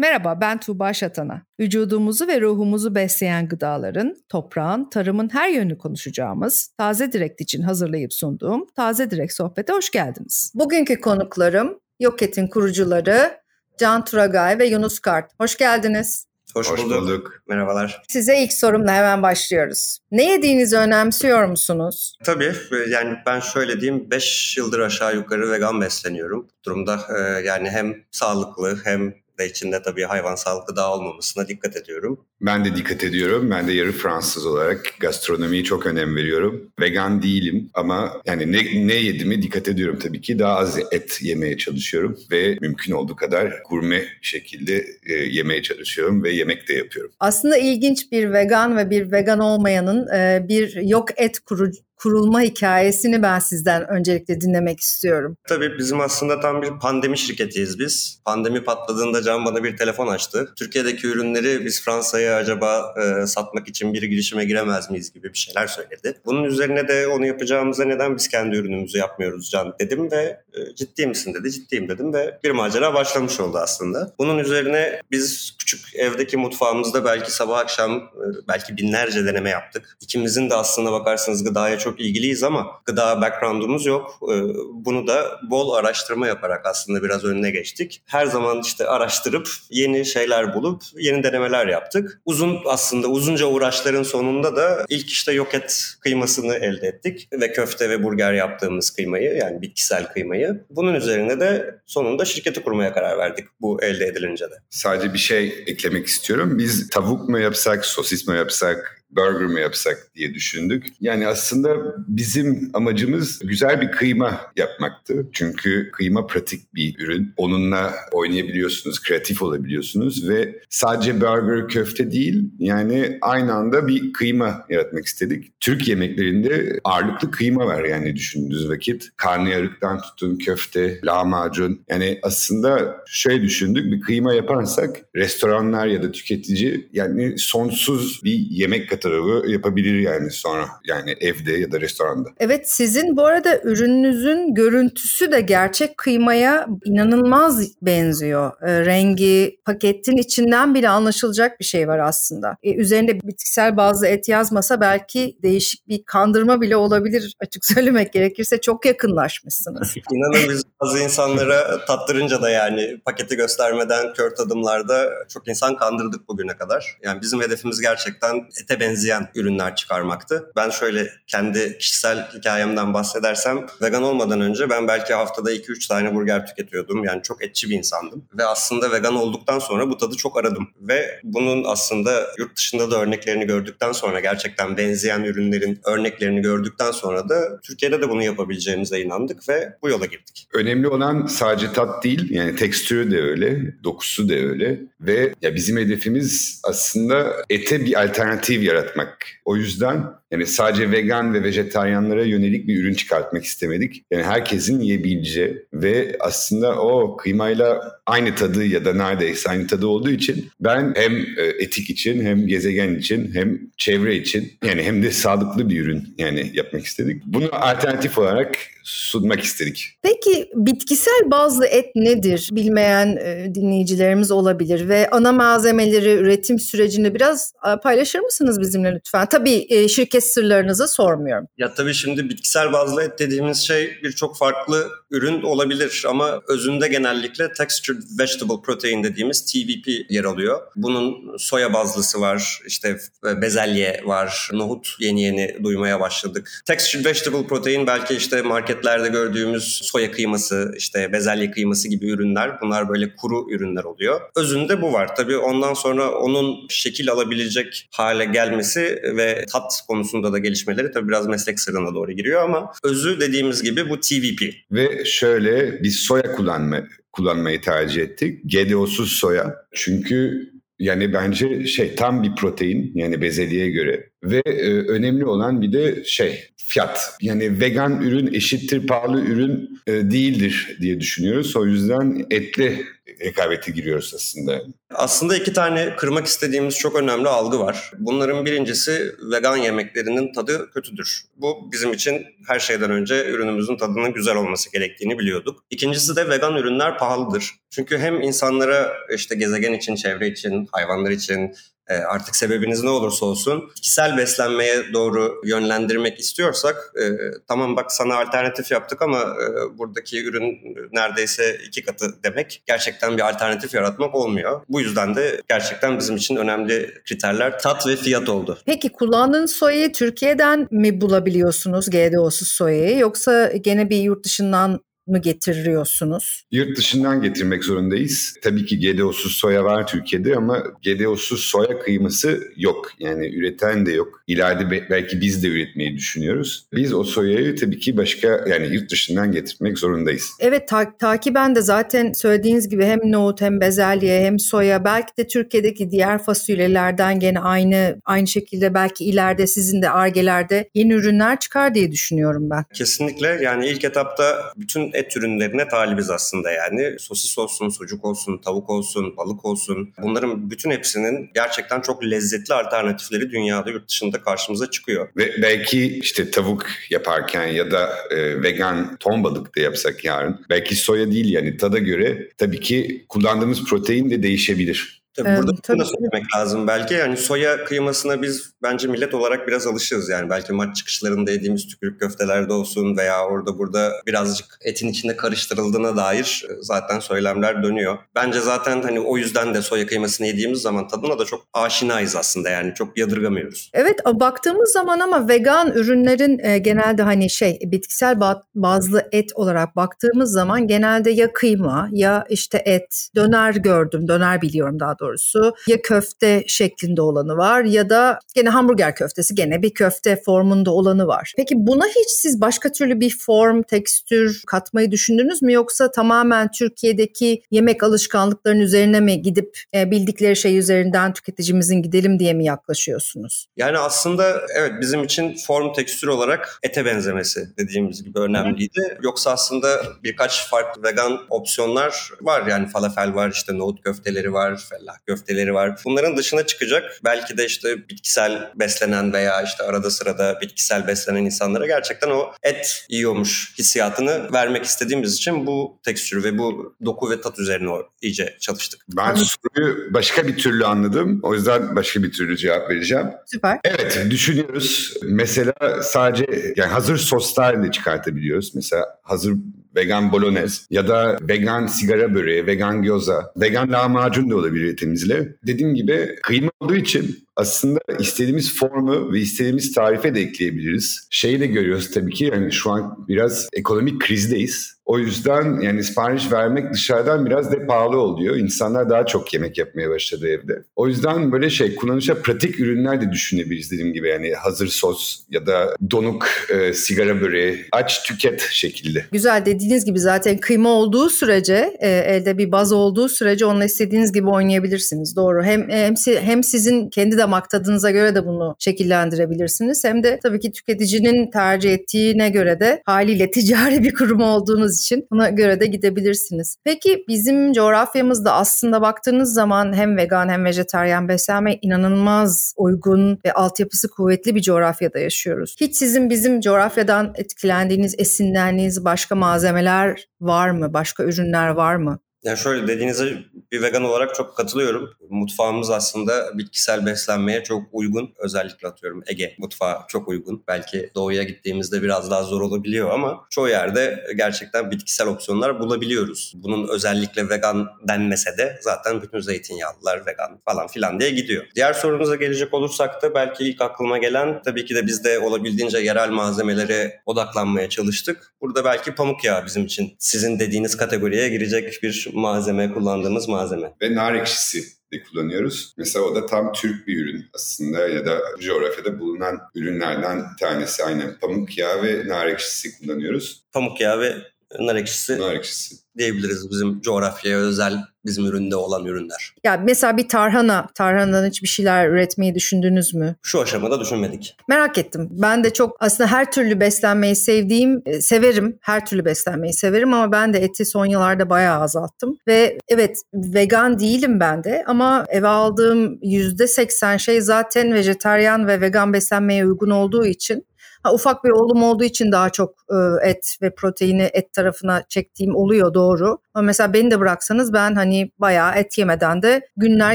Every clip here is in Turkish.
Merhaba ben Tuğba Şatana. Vücudumuzu ve ruhumuzu besleyen gıdaların, toprağın, tarımın her yönünü konuşacağımız Taze Direkt için hazırlayıp sunduğum Taze Direkt Sohbet'e hoş geldiniz. Bugünkü konuklarım Yoket'in kurucuları Can Turagay ve Yunus Kart. Hoş geldiniz. Hoş, Hoş bulduk. bulduk. Merhabalar. Size ilk sorumla hemen başlıyoruz. Ne yediğinizi önemsiyor musunuz? Tabii. Yani ben şöyle diyeyim. 5 yıldır aşağı yukarı vegan besleniyorum. Bu durumda yani hem sağlıklı hem ve içinde tabii hayvansal gıda olmamasına dikkat ediyorum. Ben de dikkat ediyorum. Ben de yarı Fransız olarak gastronomiyi çok önem veriyorum. Vegan değilim ama yani ne, ne yediğimi dikkat ediyorum tabii ki. Daha az et yemeye çalışıyorum ve mümkün olduğu kadar gurme şekilde e, yemeye çalışıyorum ve yemek de yapıyorum. Aslında ilginç bir vegan ve bir vegan olmayanın e, bir yok et kurucu kurulma hikayesini ben sizden öncelikle dinlemek istiyorum. Tabii bizim aslında tam bir pandemi şirketiyiz biz. Pandemi patladığında Can bana bir telefon açtı. Türkiye'deki ürünleri biz Fransa'ya acaba e, satmak için bir girişime giremez miyiz gibi bir şeyler söyledi. Bunun üzerine de onu yapacağımıza neden biz kendi ürünümüzü yapmıyoruz Can dedim ve e, ciddi misin dedi. Ciddiyim dedim ve bir macera başlamış oldu aslında. Bunun üzerine biz küçük evdeki mutfağımızda belki sabah akşam e, belki binlerce deneme yaptık. İkimizin de aslında bakarsanız gıdaya çok çok ilgiliyiz ama gıda background'umuz yok. Ee, bunu da bol araştırma yaparak aslında biraz önüne geçtik. Her zaman işte araştırıp yeni şeyler bulup yeni denemeler yaptık. Uzun aslında uzunca uğraşların sonunda da ilk işte yoket kıymasını elde ettik ve köfte ve burger yaptığımız kıymayı yani bitkisel kıymayı. Bunun üzerine de sonunda şirketi kurmaya karar verdik bu elde edilince de. Sadece bir şey eklemek istiyorum. Biz tavuk mu yapsak, sosis mi yapsak, burger mı yapsak diye düşündük. Yani aslında bizim amacımız güzel bir kıyma yapmaktı. Çünkü kıyma pratik bir ürün. Onunla oynayabiliyorsunuz, kreatif olabiliyorsunuz ve sadece burger, köfte değil yani aynı anda bir kıyma yaratmak istedik. Türk yemeklerinde ağırlıklı kıyma var yani düşündüğünüz vakit. Karnıyarıktan tutun köfte, lahmacun. Yani aslında şöyle düşündük bir kıyma yaparsak restoranlar ya da tüketici yani sonsuz bir yemek tarafı yapabilir yani sonra yani evde ya da restoranda. Evet sizin bu arada ürününüzün görüntüsü de gerçek kıymaya inanılmaz benziyor. E, rengi paketin içinden bile anlaşılacak bir şey var aslında. E, üzerinde bitkisel bazı et yazmasa belki değişik bir kandırma bile olabilir açık söylemek gerekirse çok yakınlaşmışsınız. İnanın biz bazı insanlara tattırınca da yani paketi göstermeden kör tadımlarda çok insan kandırdık bugüne kadar. Yani bizim hedefimiz gerçekten ete benziyor benzeyen ürünler çıkarmaktı. Ben şöyle kendi kişisel hikayemden bahsedersem vegan olmadan önce ben belki haftada 2-3 tane burger tüketiyordum. Yani çok etçi bir insandım. Ve aslında vegan olduktan sonra bu tadı çok aradım. Ve bunun aslında yurt dışında da örneklerini gördükten sonra gerçekten benzeyen ürünlerin örneklerini gördükten sonra da Türkiye'de de bunu yapabileceğimize inandık ve bu yola girdik. Önemli olan sadece tat değil yani tekstürü de öyle, dokusu da öyle ve ya bizim hedefimiz aslında ete bir alternatif yaratmak yaratmak. O yüzden yani sadece vegan ve vejetaryenlere yönelik bir ürün çıkartmak istemedik. Yani herkesin yiyebileceği ve aslında o kıymayla aynı tadı ya da neredeyse aynı tadı olduğu için ben hem e, etik için hem gezegen için hem çevre için yani hem de sağlıklı bir ürün yani yapmak istedik. Bunu alternatif olarak sunmak istedik. Peki bitkisel bazlı et nedir? Bilmeyen e, dinleyicilerimiz olabilir ve ana malzemeleri üretim sürecini biraz e, paylaşır mısınız bizimle lütfen? Tabii e, şirket sırlarınızı sormuyorum. Ya tabii şimdi bitkisel bazlı et dediğimiz şey birçok farklı ürün olabilir ama özünde genellikle textured vegetable protein dediğimiz TVP yer alıyor. Bunun soya bazlısı var, işte bezelye var, nohut yeni yeni duymaya başladık. Textured vegetable protein belki işte marketlerde gördüğümüz soya kıyması, işte bezelye kıyması gibi ürünler. Bunlar böyle kuru ürünler oluyor. Özünde bu var. Tabii ondan sonra onun şekil alabilecek hale gelmesi ve tat konusunda da gelişmeleri tabii biraz meslek sırrına doğru giriyor ama özü dediğimiz gibi bu TVP. Ve şöyle biz soya kullanma, kullanmayı tercih ettik. GDO'suz soya. Çünkü yani bence şey tam bir protein yani bezelyeye göre ve e, önemli olan bir de şey fiyat. Yani vegan ürün eşittir pahalı ürün e, değildir diye düşünüyoruz. O yüzden etli rekabete giriyoruz aslında. Aslında iki tane kırmak istediğimiz çok önemli algı var. Bunların birincisi vegan yemeklerinin tadı kötüdür. Bu bizim için her şeyden önce ürünümüzün tadının güzel olması gerektiğini biliyorduk. İkincisi de vegan ürünler pahalıdır. Çünkü hem insanlara işte gezegen için, çevre için, hayvanlar için, artık sebebiniz ne olursa olsun kişisel beslenmeye doğru yönlendirmek istiyorsak e, tamam bak sana alternatif yaptık ama e, buradaki ürün neredeyse iki katı demek gerçekten bir alternatif yaratmak olmuyor. Bu yüzden de gerçekten bizim için önemli kriterler tat ve fiyat oldu. Peki kullandığınız soyayı Türkiye'den mi bulabiliyorsunuz GDO'suz soyayı yoksa gene bir yurt dışından mı getiriyorsunuz? Yurt dışından getirmek zorundayız. Tabii ki GDO'suz soya var Türkiye'de ama GDO'suz soya kıyması yok. Yani üreten de yok. İleride belki biz de üretmeyi düşünüyoruz. Biz o soyayı tabii ki başka yani yurt dışından getirmek zorundayız. Evet ta- takiben de zaten söylediğiniz gibi hem nohut hem bezelye hem soya belki de Türkiye'deki diğer fasulyelerden gene aynı aynı şekilde belki ileride sizin de argelerde yeni ürünler çıkar diye düşünüyorum ben. Kesinlikle yani ilk etapta bütün et ürünlerine talibiz aslında yani. Sosis olsun, sucuk olsun, tavuk olsun, balık olsun. Bunların bütün hepsinin gerçekten çok lezzetli alternatifleri dünyada yurt dışında karşımıza çıkıyor. Ve belki işte tavuk yaparken ya da e, vegan ton balık da yapsak yarın. Belki soya değil yani tada göre tabii ki kullandığımız protein de değişebilir. Tabii evet, burada tabii. söylemek lazım belki. Yani soya kıymasına biz bence millet olarak biraz alışığız. Yani belki maç çıkışlarında yediğimiz tükürük köftelerde olsun veya orada burada birazcık etin içinde karıştırıldığına dair zaten söylemler dönüyor. Bence zaten hani o yüzden de soya kıymasını yediğimiz zaman tadına da çok aşinayız aslında yani çok yadırgamıyoruz. Evet baktığımız zaman ama vegan ürünlerin e, genelde hani şey bitkisel bazlı et olarak baktığımız zaman genelde ya kıyma ya işte et, döner gördüm, döner biliyorum daha doğrusu. Ya köfte şeklinde olanı var ya da gene hamburger köftesi gene bir köfte formunda olanı var. Peki buna hiç siz başka türlü bir form, tekstür katmayı düşündünüz mü yoksa tamamen Türkiye'deki yemek alışkanlıklarının üzerine mi gidip e, bildikleri şey üzerinden tüketicimizin gidelim diye mi yaklaşıyorsunuz? Yani aslında evet bizim için form tekstür olarak ete benzemesi dediğimiz gibi önemliydi. Yoksa aslında birkaç farklı vegan opsiyonlar var. Yani falafel var, işte nohut köfteleri var, fellah köfteleri var. Bunların dışına çıkacak belki de işte bitkisel beslenen veya işte arada sırada bitkisel beslenen insanlara gerçekten o et yiyormuş hissiyatını vermek istediğimiz için bu tekstür ve bu doku ve tat üzerine iyice çalıştık. Ben soruyu başka bir türlü anladım. O yüzden başka bir türlü cevap vereceğim. Süper. Evet düşünüyoruz. Mesela sadece yani hazır soslar da çıkartabiliyoruz. Mesela hazır vegan bolognese ya da vegan sigara böreği, vegan gyoza, vegan lahmacun da olabilir etimizle. Dediğim gibi kıyma olduğu için aslında istediğimiz formu ve istediğimiz tarife de ekleyebiliriz. Şeyi de görüyoruz tabii ki yani şu an biraz ekonomik krizdeyiz. O yüzden yani sipariş vermek dışarıdan biraz da pahalı oluyor. İnsanlar daha çok yemek yapmaya başladı evde. O yüzden böyle şey kullanışa pratik ürünler de düşünebiliriz dediğim gibi. Yani hazır sos ya da donuk e, sigara böreği aç tüket şekilde. Güzel dediğiniz gibi zaten kıyma olduğu sürece e, elde bir baz olduğu sürece onunla istediğiniz gibi oynayabilirsiniz. Doğru. Hem hem, hem sizin kendi damak tadınıza göre de bunu şekillendirebilirsiniz. Hem de tabii ki tüketicinin tercih ettiğine göre de haliyle ticari bir kurum olduğunuz için buna göre de gidebilirsiniz. Peki bizim coğrafyamızda aslında baktığınız zaman hem vegan hem vejeteryan beslenme inanılmaz uygun ve altyapısı kuvvetli bir coğrafyada yaşıyoruz. Hiç sizin bizim coğrafyadan etkilendiğiniz, esinlendiğiniz başka malzemeler var mı? Başka ürünler var mı? Yani şöyle dediğinize bir vegan olarak çok katılıyorum. Mutfağımız aslında bitkisel beslenmeye çok uygun. Özellikle atıyorum Ege mutfağı çok uygun. Belki doğuya gittiğimizde biraz daha zor olabiliyor ama çoğu yerde gerçekten bitkisel opsiyonlar bulabiliyoruz. Bunun özellikle vegan denmese de zaten bütün zeytinyağlılar vegan falan filan diye gidiyor. Diğer sorunuza gelecek olursak da belki ilk aklıma gelen tabii ki de biz de olabildiğince yerel malzemelere odaklanmaya çalıştık. Burada belki pamuk yağı bizim için sizin dediğiniz kategoriye girecek bir malzeme, kullandığımız malzeme. Ve nar ekşisi de kullanıyoruz. Mesela o da tam Türk bir ürün aslında ya da coğrafyada bulunan ürünlerden bir tanesi aynen. Pamuk yağı ve nar ekşisi kullanıyoruz. Pamuk yağı ve nar ekşisi, nar ekşisi diyebiliriz bizim coğrafyaya özel bizim üründe olan ürünler. Ya mesela bir tarhana, tarhanadan hiçbir şeyler üretmeyi düşündünüz mü? Şu aşamada düşünmedik. Merak ettim. Ben de çok aslında her türlü beslenmeyi sevdiğim, e, severim. Her türlü beslenmeyi severim ama ben de eti son yıllarda bayağı azalttım. Ve evet vegan değilim ben de ama eve aldığım %80 şey zaten vejetaryen ve vegan beslenmeye uygun olduğu için Ha, ufak bir oğlum olduğu için daha çok e, et ve proteini et tarafına çektiğim oluyor doğru. Ama mesela beni de bıraksanız ben hani bayağı et yemeden de günler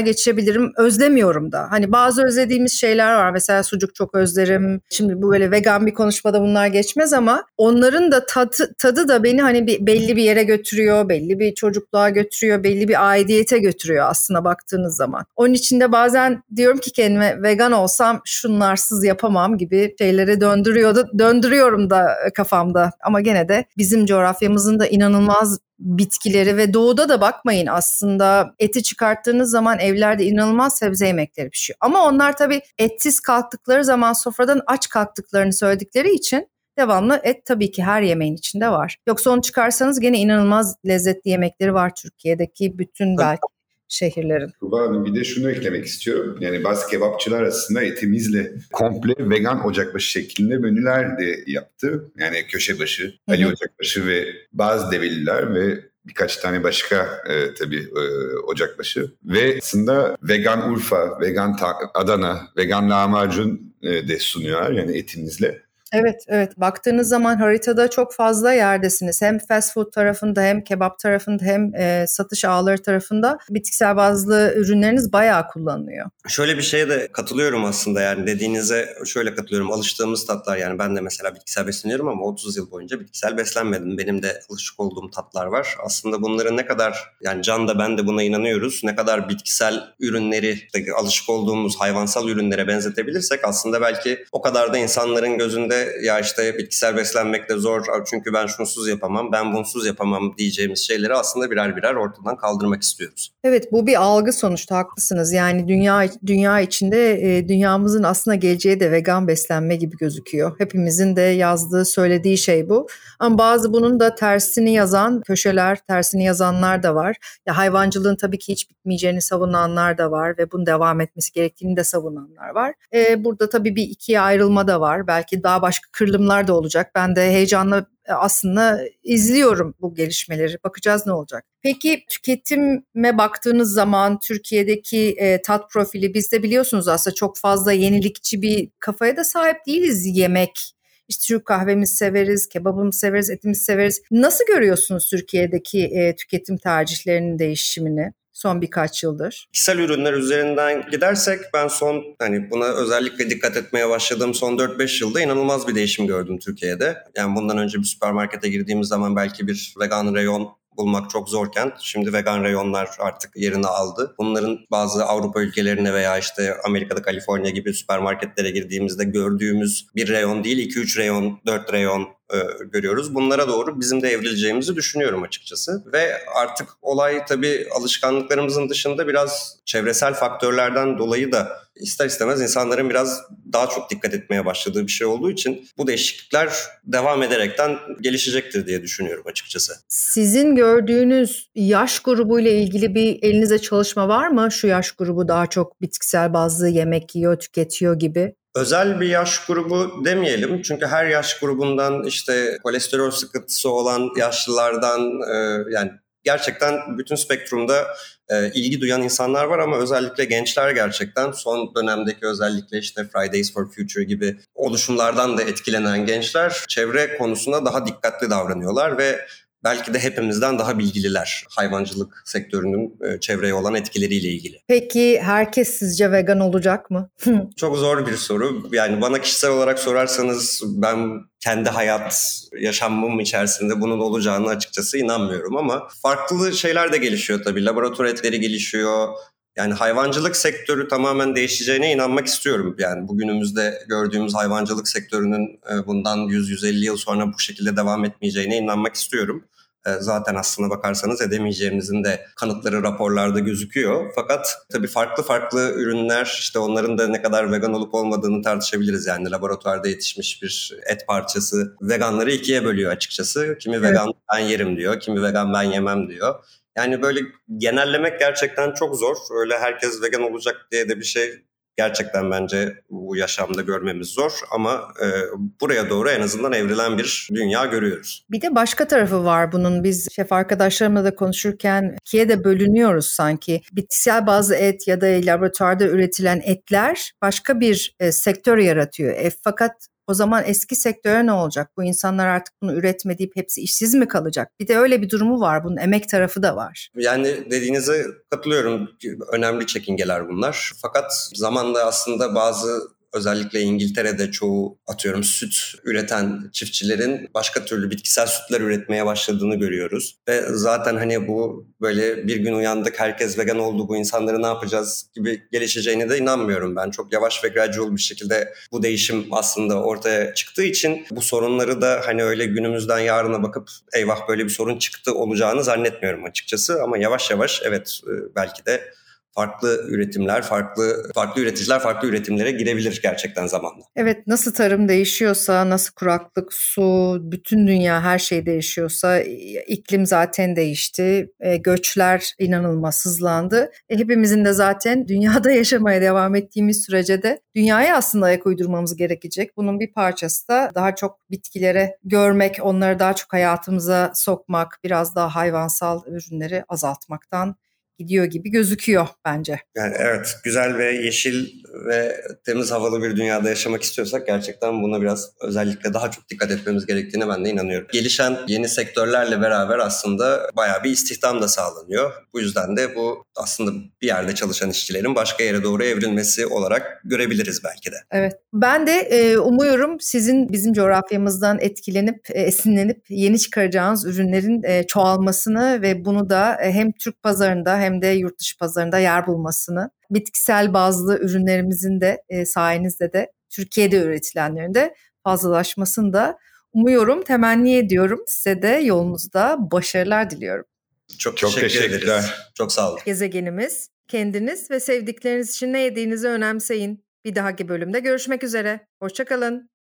geçirebilirim. Özlemiyorum da. Hani bazı özlediğimiz şeyler var. Mesela sucuk çok özlerim. Şimdi bu böyle vegan bir konuşmada bunlar geçmez ama onların da tadı, tadı da beni hani bir, belli bir yere götürüyor. Belli bir çocukluğa götürüyor. Belli bir aidiyete götürüyor aslında baktığınız zaman. Onun için de bazen diyorum ki kendime vegan olsam şunlarsız yapamam gibi şeylere döndürüyordu. Döndürüyorum da kafamda. Ama gene de bizim coğrafyamızın da inanılmaz bitkileri ve doğuda da bakmayın aslında eti çıkarttığınız zaman evlerde inanılmaz sebze yemekleri pişiyor. Ama onlar tabii etsiz kalktıkları zaman sofradan aç kalktıklarını söyledikleri için devamlı et tabii ki her yemeğin içinde var. Yoksa onu çıkarsanız gene inanılmaz lezzetli yemekleri var Türkiye'deki bütün belki şehirlerin. Tuba Hanım bir de şunu eklemek istiyorum. Yani bazı kebapçılar aslında etimizle komple vegan ocakbaşı şeklinde menüler de yaptı. Yani köşebaşı, Ali Ocakbaşı ve bazı develiler ve birkaç tane başka e, tabii e, ocakbaşı. Ve aslında vegan Urfa, vegan Adana, vegan lahmacun e, de sunuyorlar yani etimizle. Evet, evet. Baktığınız zaman haritada çok fazla yerdesiniz. Hem fast food tarafında hem kebap tarafında hem e, satış ağları tarafında bitkisel bazlı ürünleriniz bayağı kullanılıyor. Şöyle bir şeye de katılıyorum aslında yani dediğinize şöyle katılıyorum. Alıştığımız tatlar yani ben de mesela bitkisel besleniyorum ama 30 yıl boyunca bitkisel beslenmedim. Benim de alışık olduğum tatlar var. Aslında bunların ne kadar yani Can da ben de buna inanıyoruz. Ne kadar bitkisel ürünleri alışık olduğumuz hayvansal ürünlere benzetebilirsek aslında belki o kadar da insanların gözünde ya işte bitkisel beslenmek de zor çünkü ben şunsuz yapamam, ben bunsuz yapamam diyeceğimiz şeyleri aslında birer birer ortadan kaldırmak istiyoruz. Evet bu bir algı sonuçta haklısınız. Yani dünya dünya içinde e, dünyamızın aslında geleceği de vegan beslenme gibi gözüküyor. Hepimizin de yazdığı, söylediği şey bu. Ama bazı bunun da tersini yazan köşeler, tersini yazanlar da var. Ya hayvancılığın tabii ki hiç bitmeyeceğini savunanlar da var ve bunun devam etmesi gerektiğini de savunanlar var. E, burada tabii bir ikiye ayrılma da var. Belki daha başka kırılımlar da olacak. Ben de heyecanla e, aslında izliyorum bu gelişmeleri. Bakacağız ne olacak. Peki tüketime baktığınız zaman Türkiye'deki e, tat profili bizde biliyorsunuz aslında çok fazla yenilikçi bir kafaya da sahip değiliz yemek işte Türk kahvemizi severiz, kebabımızı severiz, etimizi severiz. Nasıl görüyorsunuz Türkiye'deki e, tüketim tercihlerinin değişimini? Son birkaç yıldır? Kişisel ürünler üzerinden gidersek ben son hani buna özellikle dikkat etmeye başladığım son 4-5 yılda inanılmaz bir değişim gördüm Türkiye'de. Yani bundan önce bir süpermarkete girdiğimiz zaman belki bir vegan reyon bulmak çok zorken şimdi vegan reyonlar artık yerini aldı. Bunların bazı Avrupa ülkelerine veya işte Amerika'da Kaliforniya gibi süpermarketlere girdiğimizde gördüğümüz bir reyon değil 2-3 reyon, 4 reyon e, görüyoruz. Bunlara doğru bizim de evrileceğimizi düşünüyorum açıkçası. Ve artık olay tabii alışkanlıklarımızın dışında biraz çevresel faktörlerden dolayı da ister istemez insanların biraz daha çok dikkat etmeye başladığı bir şey olduğu için bu değişiklikler devam ederekten gelişecektir diye düşünüyorum açıkçası. Sizin gördüğünüz yaş grubu ile ilgili bir elinize çalışma var mı? Şu yaş grubu daha çok bitkisel bazlı yemek yiyor, tüketiyor gibi özel bir yaş grubu demeyelim. Çünkü her yaş grubundan işte kolesterol sıkıntısı olan yaşlılardan e, yani gerçekten bütün spektrumda e, ilgi duyan insanlar var ama özellikle gençler gerçekten son dönemdeki özellikle işte Fridays for Future gibi oluşumlardan da etkilenen gençler çevre konusunda daha dikkatli davranıyorlar ve belki de hepimizden daha bilgililer hayvancılık sektörünün e, çevreye olan etkileriyle ilgili. Peki herkes sizce vegan olacak mı? Çok zor bir soru. Yani bana kişisel olarak sorarsanız ben kendi hayat yaşamım içerisinde bunun olacağını açıkçası inanmıyorum ama farklı şeyler de gelişiyor tabii. Laboratuvar etleri gelişiyor. Yani hayvancılık sektörü tamamen değişeceğine inanmak istiyorum. Yani bugünümüzde gördüğümüz hayvancılık sektörünün e, bundan 100-150 yıl sonra bu şekilde devam etmeyeceğine inanmak istiyorum. e, zaten aslına bakarsanız edemeyeceğimizin de kanıtları raporlarda gözüküyor. Fakat tabii farklı farklı ürünler işte onların da ne kadar vegan olup olmadığını tartışabiliriz. Yani laboratuvarda yetişmiş bir et parçası veganları ikiye bölüyor açıkçası. Kimi evet. vegan ben yerim diyor, kimi vegan ben yemem diyor. Yani böyle genellemek gerçekten çok zor. Öyle herkes vegan olacak diye de bir şey gerçekten bence bu yaşamda görmemiz zor ama e, buraya doğru en azından evrilen bir dünya görüyoruz. Bir de başka tarafı var bunun. Biz şef arkadaşlarımla da konuşurken ikiye de bölünüyoruz sanki. Bitkisel bazı et ya da laboratuvarda üretilen etler başka bir e, sektör yaratıyor. E, fakat o zaman eski sektöre ne olacak? Bu insanlar artık bunu üretme deyip hepsi işsiz mi kalacak? Bir de öyle bir durumu var. Bunun emek tarafı da var. Yani dediğinize katılıyorum. Önemli çekingeler bunlar. Fakat zamanla aslında bazı özellikle İngiltere'de çoğu atıyorum süt üreten çiftçilerin başka türlü bitkisel sütler üretmeye başladığını görüyoruz. Ve zaten hani bu böyle bir gün uyandık herkes vegan oldu bu insanları ne yapacağız gibi gelişeceğine de inanmıyorum ben. Çok yavaş ve gradual bir şekilde bu değişim aslında ortaya çıktığı için bu sorunları da hani öyle günümüzden yarına bakıp eyvah böyle bir sorun çıktı olacağını zannetmiyorum açıkçası. Ama yavaş yavaş evet e, belki de farklı üretimler, farklı farklı üreticiler farklı üretimlere girebilir gerçekten zamanla. Evet, nasıl tarım değişiyorsa, nasıl kuraklık, su, bütün dünya her şey değişiyorsa, iklim zaten değişti, e, göçler inanılmaz hızlandı. E, hepimizin de zaten dünyada yaşamaya devam ettiğimiz sürece de dünyaya aslında ayak uydurmamız gerekecek. Bunun bir parçası da daha çok bitkilere görmek, onları daha çok hayatımıza sokmak, biraz daha hayvansal ürünleri azaltmaktan gidiyor gibi gözüküyor bence. Yani evet güzel ve yeşil ve temiz havalı bir dünyada yaşamak istiyorsak gerçekten buna biraz özellikle daha çok dikkat etmemiz gerektiğine ben de inanıyorum. Gelişen yeni sektörlerle beraber aslında bayağı bir istihdam da sağlanıyor. Bu yüzden de bu aslında bir yerde çalışan işçilerin başka yere doğru evrilmesi olarak görebiliriz belki de. Evet. Ben de e, umuyorum sizin bizim coğrafyamızdan etkilenip, e, esinlenip yeni çıkaracağınız ürünlerin e, çoğalmasını ve bunu da e, hem Türk pazarında hem de yurt dışı pazarında yer bulmasını, bitkisel bazlı ürünlerimizin de e, sayenizde de Türkiye'de üretilenlerin de fazlalaşmasını da umuyorum, temenni ediyorum. Size de yolunuzda başarılar diliyorum. Çok, Çok teşekkür teşekkürler. Ederiz. Çok sağ olun. Gezegenimiz, kendiniz ve sevdikleriniz için ne yediğinizi önemseyin. Bir dahaki bölümde görüşmek üzere. Hoşçakalın.